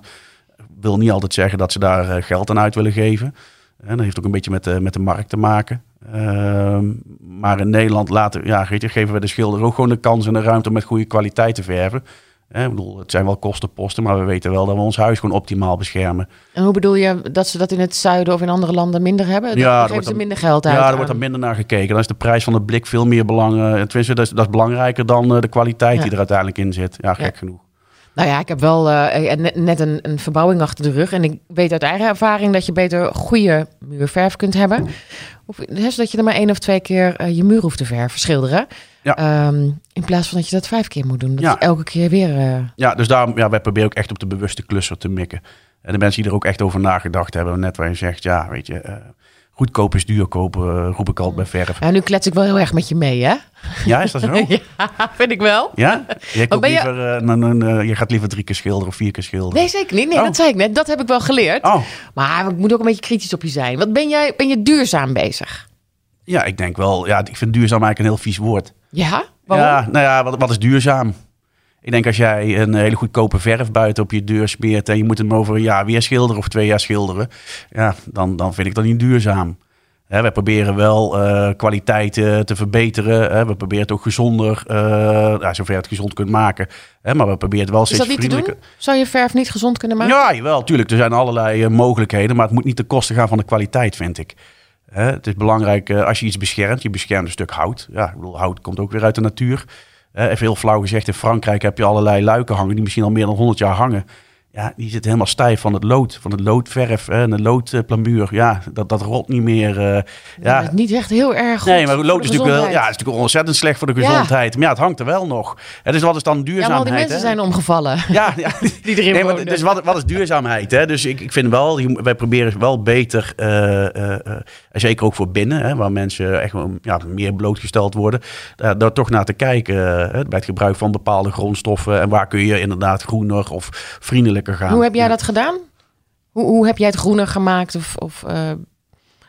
Wil niet altijd zeggen dat ze daar eh, geld aan uit willen geven. En dat heeft ook een beetje met de, met de markt te maken. Ehm, maar in Nederland laten, ja, weet je, geven we de schilder ook gewoon de kans en de ruimte om met goede kwaliteit te verven. Hè, ik bedoel, het zijn wel kostenposten, maar we weten wel dat we ons huis gewoon optimaal beschermen. En hoe bedoel je dat ze dat in het zuiden of in andere landen minder hebben? Dan Ja, er wordt ze dan- minder geld uit. Ja, daar wordt er minder naar gekeken. Dan is de prijs van het blik veel meer belangrijk. Tenminste, dat is, dat is belangrijker dan eh, de kwaliteit Ja. die er uiteindelijk in zit. Ja, gek Ja. genoeg. Nou ja, ik heb wel eh, net, net een, een verbouwing achter de rug. En ik weet uit eigen ervaring dat je beter goede muurverf kunt hebben. Of, hè, zodat je er maar één of twee keer eh, je muur hoeft te verven, schilderen. Ja. Ehm, in plaats van dat je dat vijf keer moet doen. Dat Ja. elke keer weer... eh, Ja, dus daarom, ja, wij proberen ook echt op de bewuste klusser te mikken. En de mensen die er ook echt over nagedacht hebben, net waar je zegt, ja, weet je, eh, goedkoop is duur kopen, eh, roep ik altijd bij verf. Ja, nu klets ik wel heel erg met je mee, hè? Ja, is dat zo? (laughs) ja, vind ik wel. Ja? Je, Wat ben je- liever, eh, je gaat liever drie keer schilderen of vier keer schilderen. Nee, zeker niet. Nee, Oh. dat zei ik net. Dat heb ik wel geleerd. Oh, Maar ik moet ook een beetje kritisch op je zijn. Wat ben jij? Ben je duurzaam bezig? ja, ik denk wel, ja, ik vind duurzaam eigenlijk een heel vies woord. Ja? Waarom? Ja, nou ja, wat, wat is duurzaam? Ik denk als jij een hele goedkope verf buiten op je deur smeert en je moet hem over een jaar weer schilderen of twee jaar schilderen, ja, dan, dan vind ik dat niet duurzaam. Hè, wij proberen wel eh kwaliteiten te verbeteren. Hè, we proberen het ook gezonder, eh ja, zover je het gezond kunt maken. Hè, maar we proberen het wel steeds vriendelijker. Zou je verf niet gezond kunnen maken? Ja, jawel, tuurlijk. Er zijn allerlei eh, mogelijkheden, maar het moet niet ten koste gaan van de kwaliteit, vind ik. Het is belangrijk als je iets beschermt. Je beschermt een stuk hout. Ja, ik bedoel, hout komt ook weer uit de natuur. Even heel flauw gezegd, in Frankrijk heb je allerlei luiken hangen die misschien al meer dan 100 jaar hangen. Ja, die zitten helemaal stijf van het lood, van het loodverf hè, en de loodplamuur. Ja, dat, dat rot niet meer. eh, ja. is niet echt heel erg goed Nee, maar lood is natuurlijk, wel, ja, is natuurlijk ontzettend slecht voor de Ja. gezondheid. Maar ja, het hangt er wel nog. Hè, dus wat is dan Ja, duurzaamheid? maar al die mensen hè? zijn omgevallen. (laughs) Ja, ja. (laughs) Die erin Nee, maar dus wat, wat is duurzaamheid? Hè? Dus ik, ik vind wel, wij proberen wel beter, en zeker ook voor binnen, hè, waar mensen echt ja, meer blootgesteld worden, daar, toch naar te kijken bij het gebruik van bepaalde grondstoffen. En waar kun je inderdaad groener of vriendelijker gaan. Hoe heb jij dat gedaan? Hoe, hoe heb jij het groener gemaakt? Of, of, eh, Nou,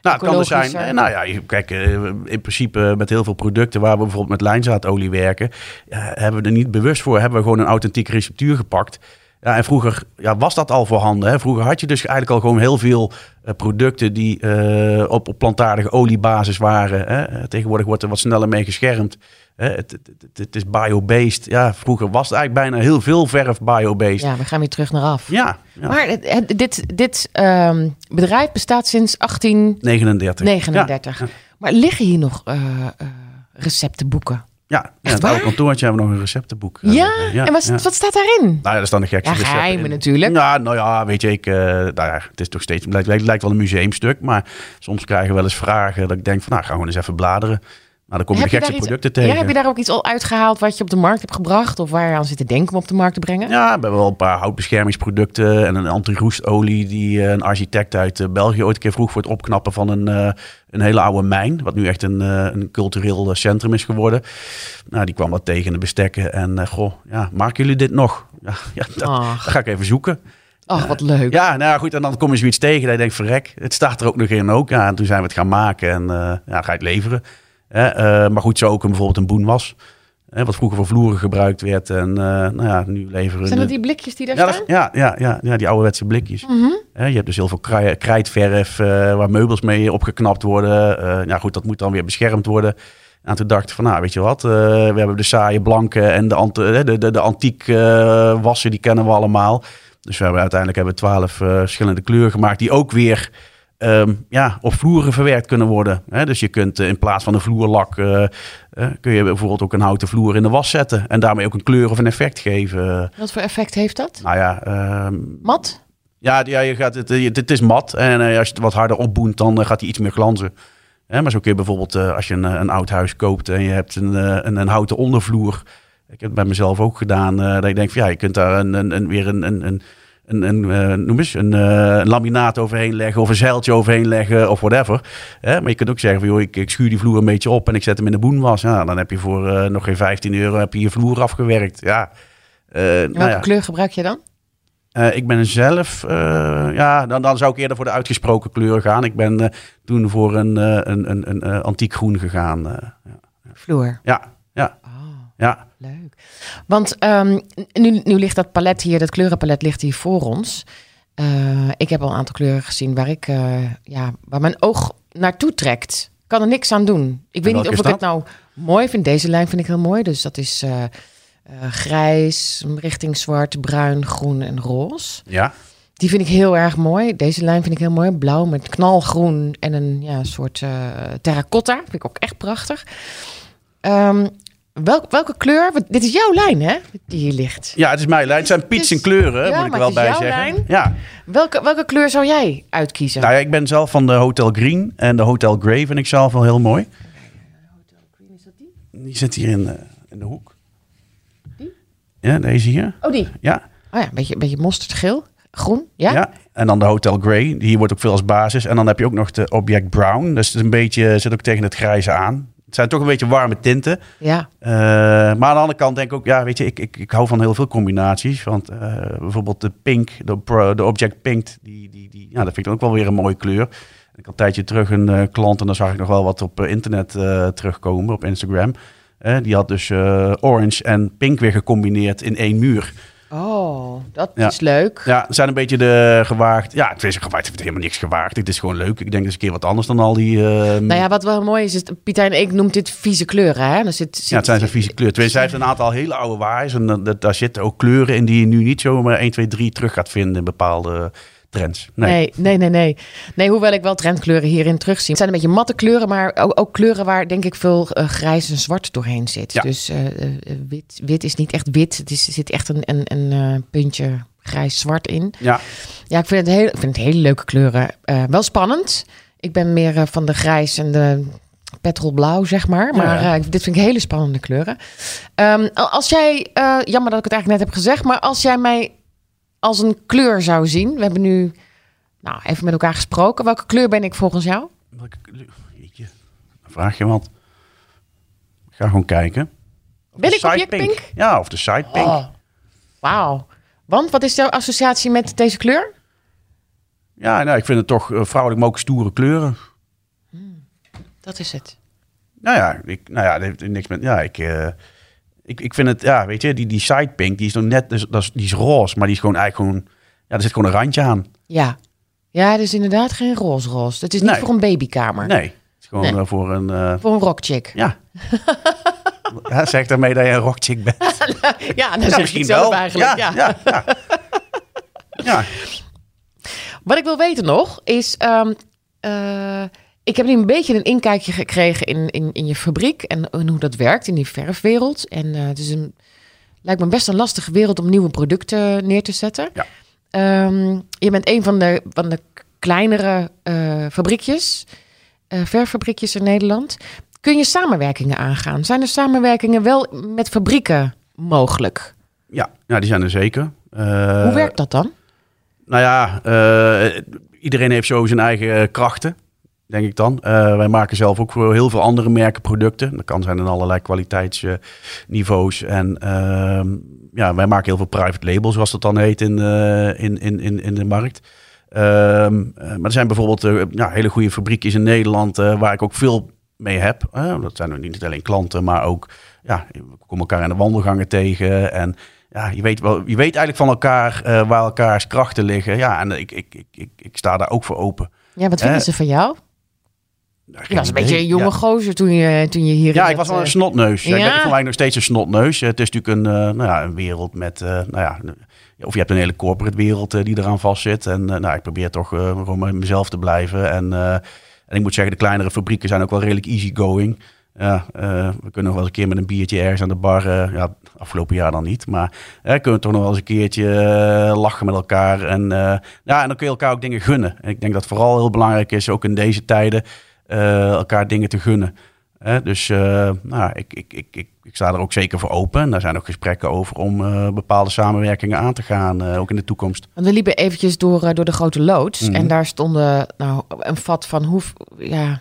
het kan er zijn. eh, Nou ja, kijk, eh, in principe met heel veel producten waar we bijvoorbeeld met lijnzaadolie werken, hebben we er niet bewust voor, hebben we gewoon een authentieke receptuur gepakt. Ja, en vroeger ja, was dat al voorhanden. Hè? Vroeger had je dus eigenlijk al gewoon heel veel eh, producten die eh, op, op plantaardige oliebasis waren. Hè? Eh, Tegenwoordig wordt er wat sneller mee geschermd. Hè? Het, het, is biobased. Ja, vroeger was het eigenlijk bijna heel veel verf biobased. Ja, we gaan weer terug naar af. ja, Maar het- dit, dit ehm, bedrijf bestaat sinds 1839. 39. Ja, Maar liggen hier nog eh, eh, receptenboeken? Ja. in het oude kantoortje hebben we nog een receptenboek. Ja? en wat, ja. wat staat daarin? Nou ja, dat is dan de gekste Ja, recepten geheimen in. natuurlijk. Ja, nou ja, weet je, ik, nou ja, het is toch steeds, het lijkt, lijkt, lijkt wel een museumstuk, maar soms krijgen we wel eens vragen dat ik denk van, nou, gaan we eens even bladeren. Nou, dan kom je Heb de je gekste iets- producten tegen. Ja, heb je daar ook iets al uitgehaald wat je op de markt hebt gebracht? Of waar je aan zit te denken om op de markt te brengen? Ja, we hebben wel een paar houtbeschermingsproducten en een anti-roestolie die eh, een architect uit eh, België ooit een keer vroeg voor het opknappen van een, eh, een hele oude mijn, wat nu echt een, een cultureel centrum is geworden. Nou, die kwam dat tegen in de bestekken en goh, ja, maken jullie dit nog? (laughs) Ja, ja dat, ga ik even zoeken. Ach, wat leuk. Ja, nou goed, en dan kom je zoiets tegen dat je denkt, verrek, het staat er ook nog in ook. Ja, en toen zijn we het gaan maken en ja, ga je het leveren. Eh, maar goed, zo ook een, bijvoorbeeld een boenwas. Hè, wat vroeger voor vloeren gebruikt werd. En eh, nou ja, nu leveren Zijn dat die blikjes die daar ja, staan? ja, ja, ja, ja, die ouderwetse blikjes. Mhm. Je hebt dus heel veel krij- krijtverf eh, waar meubels mee opgeknapt worden. Eh ja, goed, dat moet dan weer beschermd worden. En toen dacht ik van, nou, weet je wat? we hebben de saaie blanke en de, ant- de, de, de antiek wassen, die kennen we allemaal. Dus we hebben uiteindelijk hebben we twaalf verschillende kleuren gemaakt die ook weer ehm, ja, op vloeren verwerkt kunnen worden. Hè, dus je kunt eh, in plaats van een vloerlak, eh, eh, kun je bijvoorbeeld ook een houten vloer in de was zetten. En daarmee ook een kleur of een effect geven. Wat voor effect heeft dat? Nou ja, ehm, Mat? ja, ja je gaat het, is mat. En als je het wat harder opboent, dan gaat hij iets meer glanzen. Hè, maar zo kun je bijvoorbeeld, als je een, een oud huis koopt en je hebt een, een, een houten ondervloer. Ik heb het bij mezelf ook gedaan. eh, dat je denkt van ja, je kunt daar een, een, een, weer een, een, een, eh, noem eens, een eh, laminaat overheen leggen of een zeiltje overheen leggen of whatever. Maar je kunt ook zeggen van joh, ik, ik schuur die vloer een beetje op en ik zet hem in de boenwas. Ja, dan heb je voor eh, nog geen 15 euro heb je je vloer afgewerkt. Ja, eh, Welke nou ja. kleur gebruik je dan? Ik ben zelf, ja, dan, dan zou ik eerder voor de uitgesproken kleuren gaan. Ik ben toen voor een, een, een, een, antiek groen gegaan. eh. Vloer. ja, ja, leuk. Want ehm, nu, nu ligt dat palet hier, dat kleurenpalet ligt hier voor ons. Eh, ik heb al een aantal kleuren gezien waar ik, eh, ja, waar mijn oog naartoe trekt. Kan er niks aan doen. Ik weet niet of ik het nou mooi vind. Deze lijn vind ik heel mooi. Dus dat is eh, grijs, richting zwart, bruin, groen en roze. ja. Die vind ik heel erg mooi. Deze lijn vind ik heel mooi. Blauw met knalgroen en een ja, soort terracotta. Vind ik ook echt prachtig. Ehm, welk, welke kleur? Want Dit is jouw lijn, hè? Die hier ligt. Ja, het is mijn lijn. Het zijn piets en kleuren, Ja, moet ik wel is bij jouw zeggen. lijn. Ja. Welke, welke kleur zou jij uitkiezen? Nou ja, ik ben zelf van de Hotel Green en de Hotel Grey vind ik zelf wel heel mooi. Die zit hier in, de- in de hoek. Die? Ja, deze hier. Oh, die. Ja. Oh ja, een beetje, een beetje mosterdgeel. Groen, ja? Ja. En dan de Hotel Grey. Die wordt ook veel als basis. En dan heb je ook nog de Object Brown. Dus het is een beetje, zit ook tegen het grijze aan. Het zijn toch een beetje warme tinten. Ja. Eh, maar aan de andere kant denk ik ook, ja, weet je, ik, ik, ik hou van heel veel combinaties. Want eh, bijvoorbeeld de pink, de, de Object Pink, die, die, die, ja, dat vind ik ook wel weer een mooie kleur. Ik had een tijdje terug een eh, klant en dan zag ik nog wel wat op internet terugkomen, op Instagram. Die had dus orange en pink weer gecombineerd in één muur. Oh, dat Ja. is leuk. Ja, het zijn een beetje de gewaagd. Ja, het is gewaagd. Het heeft helemaal niks gewaagd. Het is gewoon leuk. Ik denk eens een keer wat anders dan al die. eh, Nou ja, wat wel mooi is, is Pieter en ik noemt dit vieze kleuren. Hè? Er zit, zit, Ja, het zijn zijn vieze kleuren. Tenminste, hij heeft een aantal hele oude waaiers. En dat- daar zitten ook kleuren in die je nu niet zomaar 1, 2, 3 terug gaat vinden in bepaalde trends. Nee. Nee, nee, nee, nee. Nee, hoewel ik wel trendkleuren hierin terugzie. Het zijn een beetje matte kleuren, maar ook, ook kleuren waar denk ik veel eh, grijs en zwart doorheen zit. Ja. Dus eh, eh, wit, wit is niet echt wit. Het is, er zit echt een, een, een puntje grijs-zwart in. Ja, Ja, ik vind het, heel, ik vind het hele leuke kleuren. Wel spannend. Ik ben meer van de grijs en de petrolblauw, zeg maar. Maar Ja. dit vind ik hele spannende kleuren. Ehm, als jij, eh, jammer dat ik het eigenlijk net heb gezegd, maar als jij mij als een kleur zou zien. We hebben nu nou, even met elkaar gesproken. Welke kleur ben ik volgens jou? welke kleur? Jeetje, dan vraag je wat. Ik ga gewoon kijken. Of Ben ik side object pink? Ja, of de side pink. Oh, wauw. Want wat is jouw associatie met deze kleur? Ja, nou, ik vind het toch eh, vrouwelijk, maar ook stoere kleuren. Dat is het. Nou ja, ik, nou ja, dat heeft niks met. Ja, ik, eh, ik, ik vind het, ja, weet je, die, die side pink, die is nog net, dus, dat is, die is roze, maar die is gewoon eigenlijk gewoon, ja, er zit gewoon een randje aan. Ja. Ja, het is inderdaad geen roze-roze. Het is niet Nee. voor een babykamer. Nee, het is gewoon Nee. eh, voor een, eh, Voor een rockchick. ja. (laughs) ja. Zeg daarmee dat je een rockchick bent. (laughs) Ja, dan Ja, misschien wel. eigenlijk. Ja, Ja. ja, ja. (laughs) ja. Wat ik wil weten nog is... ehm, eh, ik heb nu een beetje een inkijkje gekregen in, in, in je fabriek... En, en hoe dat werkt in die verfwereld. En eh, het is een, lijkt me best een lastige wereld om nieuwe producten neer te zetten. Ja. Ehm, je bent een van de, van de kleinere eh, fabriekjes... eh, verffabriekjes in Nederland. Kun je samenwerkingen aangaan? Zijn er samenwerkingen wel met fabrieken mogelijk? Ja, ja die zijn er zeker. Hoe werkt dat dan? Nou ja, uh, iedereen heeft zo zijn eigen krachten, denk ik dan. Uh, wij maken zelf ook voor heel veel andere merken producten. Dat kan zijn in allerlei kwaliteitsniveaus. en uh, ja, wij maken heel veel private labels, zoals dat dan heet in, in, in, in, in de markt. Ehm, maar er zijn bijvoorbeeld ja, hele goede fabriekjes in Nederland waar ik ook veel mee heb. dat zijn niet alleen klanten, maar ook ja, we komen elkaar in de wandelgangen tegen. En ja, je weet, wel, je weet eigenlijk van elkaar waar elkaars krachten liggen. Ja, en ik, ik, ik, ik, ik sta daar ook voor open. Ja, wat vinden ze van jou? Nou, je was een beetje een jonge ja. gozer toen je, toen je hier... Ja, ik was wel een snotneus. Ja. Ik ben nog steeds een snotneus. Het is natuurlijk een, uh, nou ja, een wereld met... Uh, nou ja, of je hebt een hele corporate wereld die eraan vastzit. En nou, ik probeer toch gewoon mezelf te blijven. En, en ik moet zeggen, de kleinere fabrieken zijn ook wel redelijk easygoing. Ja, uh, we kunnen nog wel eens een keer met een biertje ergens aan de bar. Uh, ja, afgelopen jaar dan niet. Maar uh, kunnen we toch nog wel eens een keertje lachen met elkaar. En, ja, en dan kun je elkaar ook dingen gunnen. En ik denk dat vooral heel belangrijk is, ook in deze tijden, elkaar dingen te gunnen. dus nou, ik, ik, ik, ik, ik sta er ook zeker voor open. En daar zijn ook gesprekken over om bepaalde samenwerkingen aan te gaan, ook in de toekomst. Want we liepen eventjes door, door de grote loods. Mhm. En daar stonden nou, een vat van hoe... Ja,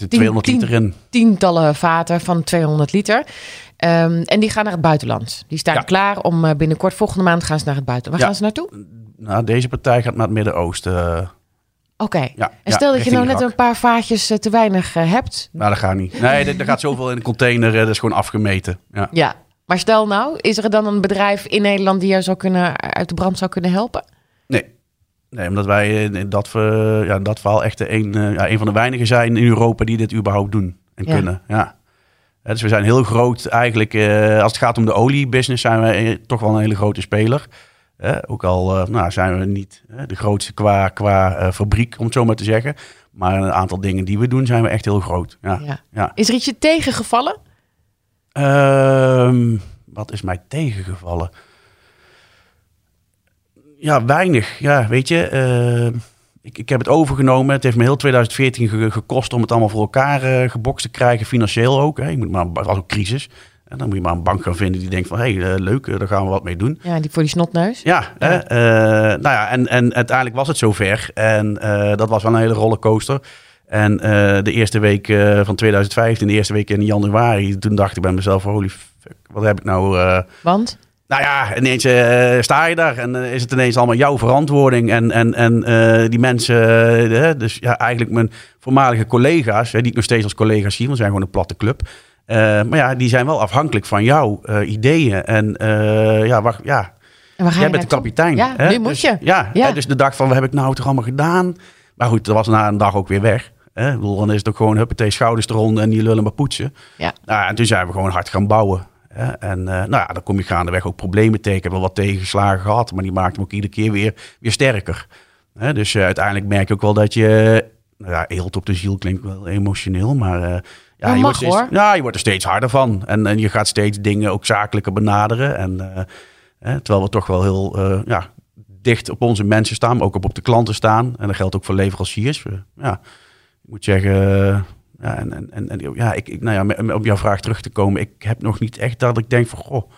er 200 liter in. Tientallen vaten van 200 liter. Um, en die gaan naar het buitenland. Die staan klaar om binnenkort, volgende maand gaan ze naar het buitenland. Waar gaan ze naartoe? Nou, deze partij gaat naar het Midden-Oosten. Oké. Okay. Ja, en stel dat je nou net een paar vaatjes uh, te weinig uh, hebt. Nou, dat gaat niet. Nee, er gaat zoveel in de container. dat is gewoon afgemeten. Ja. ja. Maar stel nou, is er dan een bedrijf in Nederland die je zou kunnen, uit de brand zou kunnen helpen? Nee. Nee, omdat wij in dat, ja, dat verhaal echt een, ja, een van de weinigen zijn in Europa die dit überhaupt doen en kunnen. Ja. Dus we zijn heel groot eigenlijk. Als het gaat om de oliebusiness zijn we eh, toch wel een hele grote speler. Ook al uh, nou, zijn we niet de grootste qua, qua fabriek, om het zo maar te zeggen. Maar een aantal dingen die we doen zijn we echt heel groot. Ja. ja. ja. Is er ietsje tegengevallen? Ehm, wat is mij tegengevallen? Ja, weinig. Ja, weet je, uh, ik, ik heb het overgenomen. Het heeft me heel 2014 gekost om het allemaal voor elkaar uh, gebokst te krijgen, financieel ook. Hè. Je moet maar, het was ook crisis. En dan moet je maar een bank gaan vinden die denkt van, hé, hey, uh, leuk, daar gaan we wat mee doen. Ja, die voor die snotneus. Ja, ja. Hè, nou ja, en, en uiteindelijk was het zover. En dat was wel een hele rollercoaster. En de eerste week van 2015, de eerste week in januari, toen dacht ik bij mezelf, holy fuck, wat heb ik nou... Want? Nou ja, ineens sta je daar en is het ineens allemaal jouw verantwoording. En, en, en die mensen, dus ja, eigenlijk mijn voormalige collega's, die ik nog steeds als collega's zie, want zijn gewoon een platte club. Maar ja, die zijn wel afhankelijk van jouw ideeën. En ja, wacht, ja. En jij bent de kapitein. Ja, hè? nu moet dus, je. Ja, ja. dus de dag van, wat heb ik nou toch allemaal gedaan? Maar goed, dat was na een dag ook weer weg. Hè? Dan is het ook gewoon huppatee, schouders eronder en die lullen maar poetsen. Ja. Nou, en toen zijn we gewoon hard gaan bouwen. En uh, nou ja, dan kom je gaandeweg ook problemen tegen. Ik heb wel wat tegenslagen gehad, maar die maakt hem ook iedere keer weer, weer sterker. dus uh, uiteindelijk merk je ook wel dat je... Nou ja, eelt op de ziel klinkt wel emotioneel, maar... Uh, ja, je, mag, wordt steeds, ja, je wordt er steeds harder van. En, en je gaat steeds dingen ook zakelijker benaderen. En, terwijl we toch wel heel ja, dicht op onze mensen staan, maar ook op, op de klanten staan. En dat geldt ook voor leveranciers. ja, ik moet zeggen ja, en, en, en ja, ik, ik, nou ja, op jouw vraag terug te komen. Ik heb nog niet echt dat ik denk van, goh,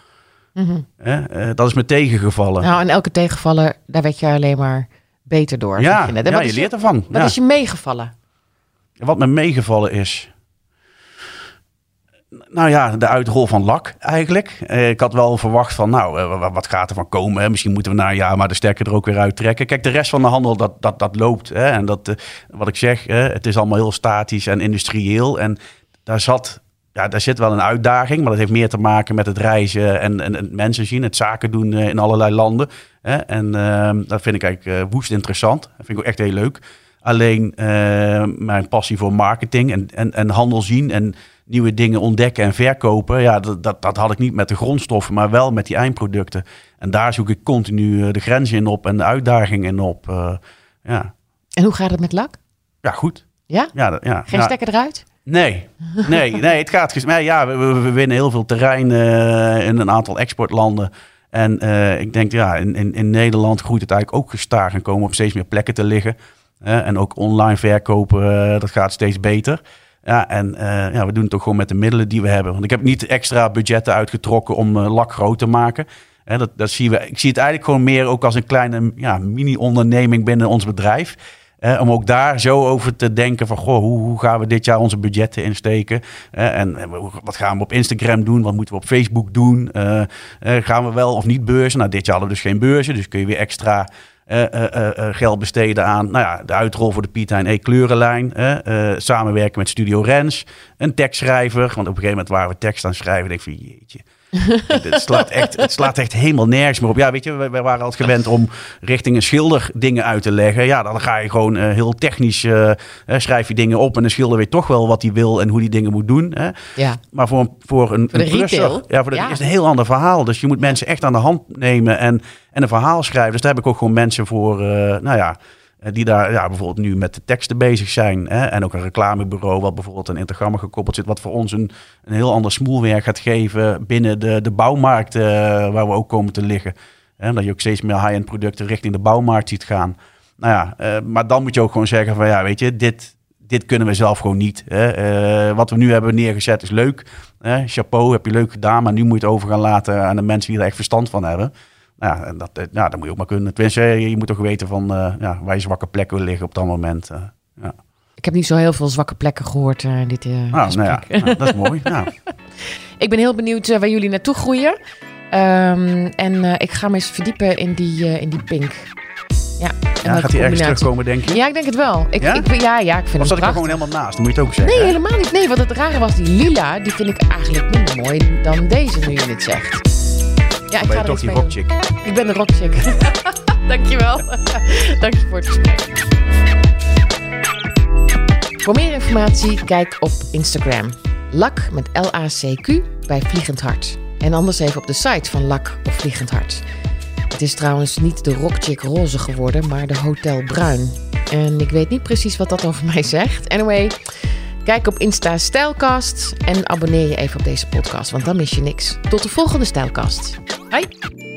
mhm. hè, dat is me tegengevallen. Nou, en elke tegenvaller, daar werd je alleen maar beter door. Ja, je, ja je leert ervan. Wat is je meegevallen? Wat me meegevallen is, nou ja, de uitrol van lak eigenlijk. Eh, ik had wel verwacht van, nou, eh, wat gaat er van komen? Misschien moeten we na een jaar maar de sterker er ook weer uit trekken. Kijk, de rest van de handel, dat, dat, dat loopt. Hè? En dat, eh, wat ik zeg, het is allemaal heel statisch en industrieel. En daar zat, ja, daar zit wel een uitdaging. Maar dat heeft meer te maken met het reizen en, en, en mensen zien. Het zaken doen in allerlei landen. Hè? En ehm, dat vind ik eigenlijk woest interessant. Dat vind ik ook echt heel leuk. Alleen mijn passie voor marketing en, en, en handel zien en nieuwe dingen ontdekken en verkopen. Ja, dat, dat, dat, had ik niet met de grondstoffen, maar wel met die eindproducten. En daar zoek ik continu eh, de grenzen in op en de uitdagingen in op. Uh, ja. En hoe gaat het met lak? Ja, goed. Ja? ja, ja Geen stekker eruit? Nee, nee, nee, het gaat. Ja, we, we, winnen heel veel terrein uh, in een aantal exportlanden. En uh, ik denk, ja, in, in, in, Nederland groeit het eigenlijk ook gestaag en komen op steeds meer plekken te liggen. en ook online verkopen, dat gaat steeds beter. Ja, en eh, ja, we doen het toch gewoon met de middelen die we hebben. Want ik heb niet extra budgetten uitgetrokken om uh, lak groot te maken. Hè, dat, dat zien we. Ik zie het eigenlijk gewoon meer ook als een kleine ja, mini-onderneming binnen ons bedrijf. om ook daar zo over te denken van, goh, hoe, hoe gaan we dit jaar onze budgetten insteken? en, en wat gaan we op Instagram doen? Wat moeten we op Facebook doen? gaan we wel of niet beurzen? Nou, dit jaar hadden we dus geen beurzen, dus kun je weer extra uh, uh, geld besteden aan nou ja, de uitrol voor de Piet E kleurenlijn. samenwerken met Studio Rens. Een tekstschrijver. Want op een gegeven moment waren we tekst aan schrijven. denk ik van jeetje. Het, slaat echt, het slaat echt helemaal nergens meer op. Ja, weet je, we, waren altijd gewend om richting een schilder dingen uit te leggen. Ja, dan ga je gewoon heel technisch, schrijf je dingen op. En de schilder weet toch wel wat hij wil en hoe die dingen moet doen. Hè. Ja. Maar voor een, voor een, voor een ja, voor de, is een heel ander verhaal. Dus je moet mensen echt aan de hand nemen en en een verhaal schrijven. Dus daar heb ik ook gewoon mensen voor, uh, nou ja, eh, die daar ja, bijvoorbeeld nu met de teksten bezig zijn. Hè? En ook een reclamebureau wat bijvoorbeeld een Instagram gekoppeld zit. Wat voor ons een, een heel ander smoelwerk gaat geven binnen de, de bouwmarkt uh, waar we ook komen te liggen. Hè? Dat je ook steeds meer high-end producten richting de bouwmarkt ziet gaan. Nou ja, uh, maar dan moet je ook gewoon zeggen van ja, weet je, dit, dit kunnen we zelf gewoon niet. Hè? wat we nu hebben neergezet is leuk. Hè? Chapeau, heb je leuk gedaan. Maar nu moet je het over gaan laten aan de mensen die er echt verstand van hebben. Nou ja, dat, ja, dat moet je ook maar kunnen. Tenminste, je moet toch weten van uh, ja, waar je zwakke plekken liggen op dat moment. Ja. Ik heb niet zo heel veel zwakke plekken gehoord in dit uh, ah, nou ja, nou, dat is mooi. (laughs) Ik ben heel benieuwd waar jullie naartoe groeien. Um, en ik ga me eens verdiepen in die, in die pink. Ja, ja gaat hij ergens terugkomen, denk je? Ja, ik denk het wel. Ik, ja? Ik, ja, ja, ik vind of zat ik er gewoon helemaal naast? Dan moet je het ook zeggen. Nee, helemaal niet. Nee, wat het rare was, die lila, die vind ik eigenlijk minder mooi dan deze, nu je het zegt. Ja, ik ben ga toch die rockchick. Ik ben de rockchick. (laughs) Dankjewel. (laughs) Dank je voor het gesprek. Voor meer informatie kijk op Instagram. Lak met L-A-C-Q bij Vliegend Hart. En anders even op de site van Lak of Vliegend Hart. Het is trouwens niet de rockchick roze geworden, maar de Hotel Bruin. En ik weet niet precies wat dat over mij zegt. Anyway, Kijk op Insta Stijlkast en abonneer je even op deze podcast, want dan mis je niks. Tot de volgende Stijlkast. Hoi!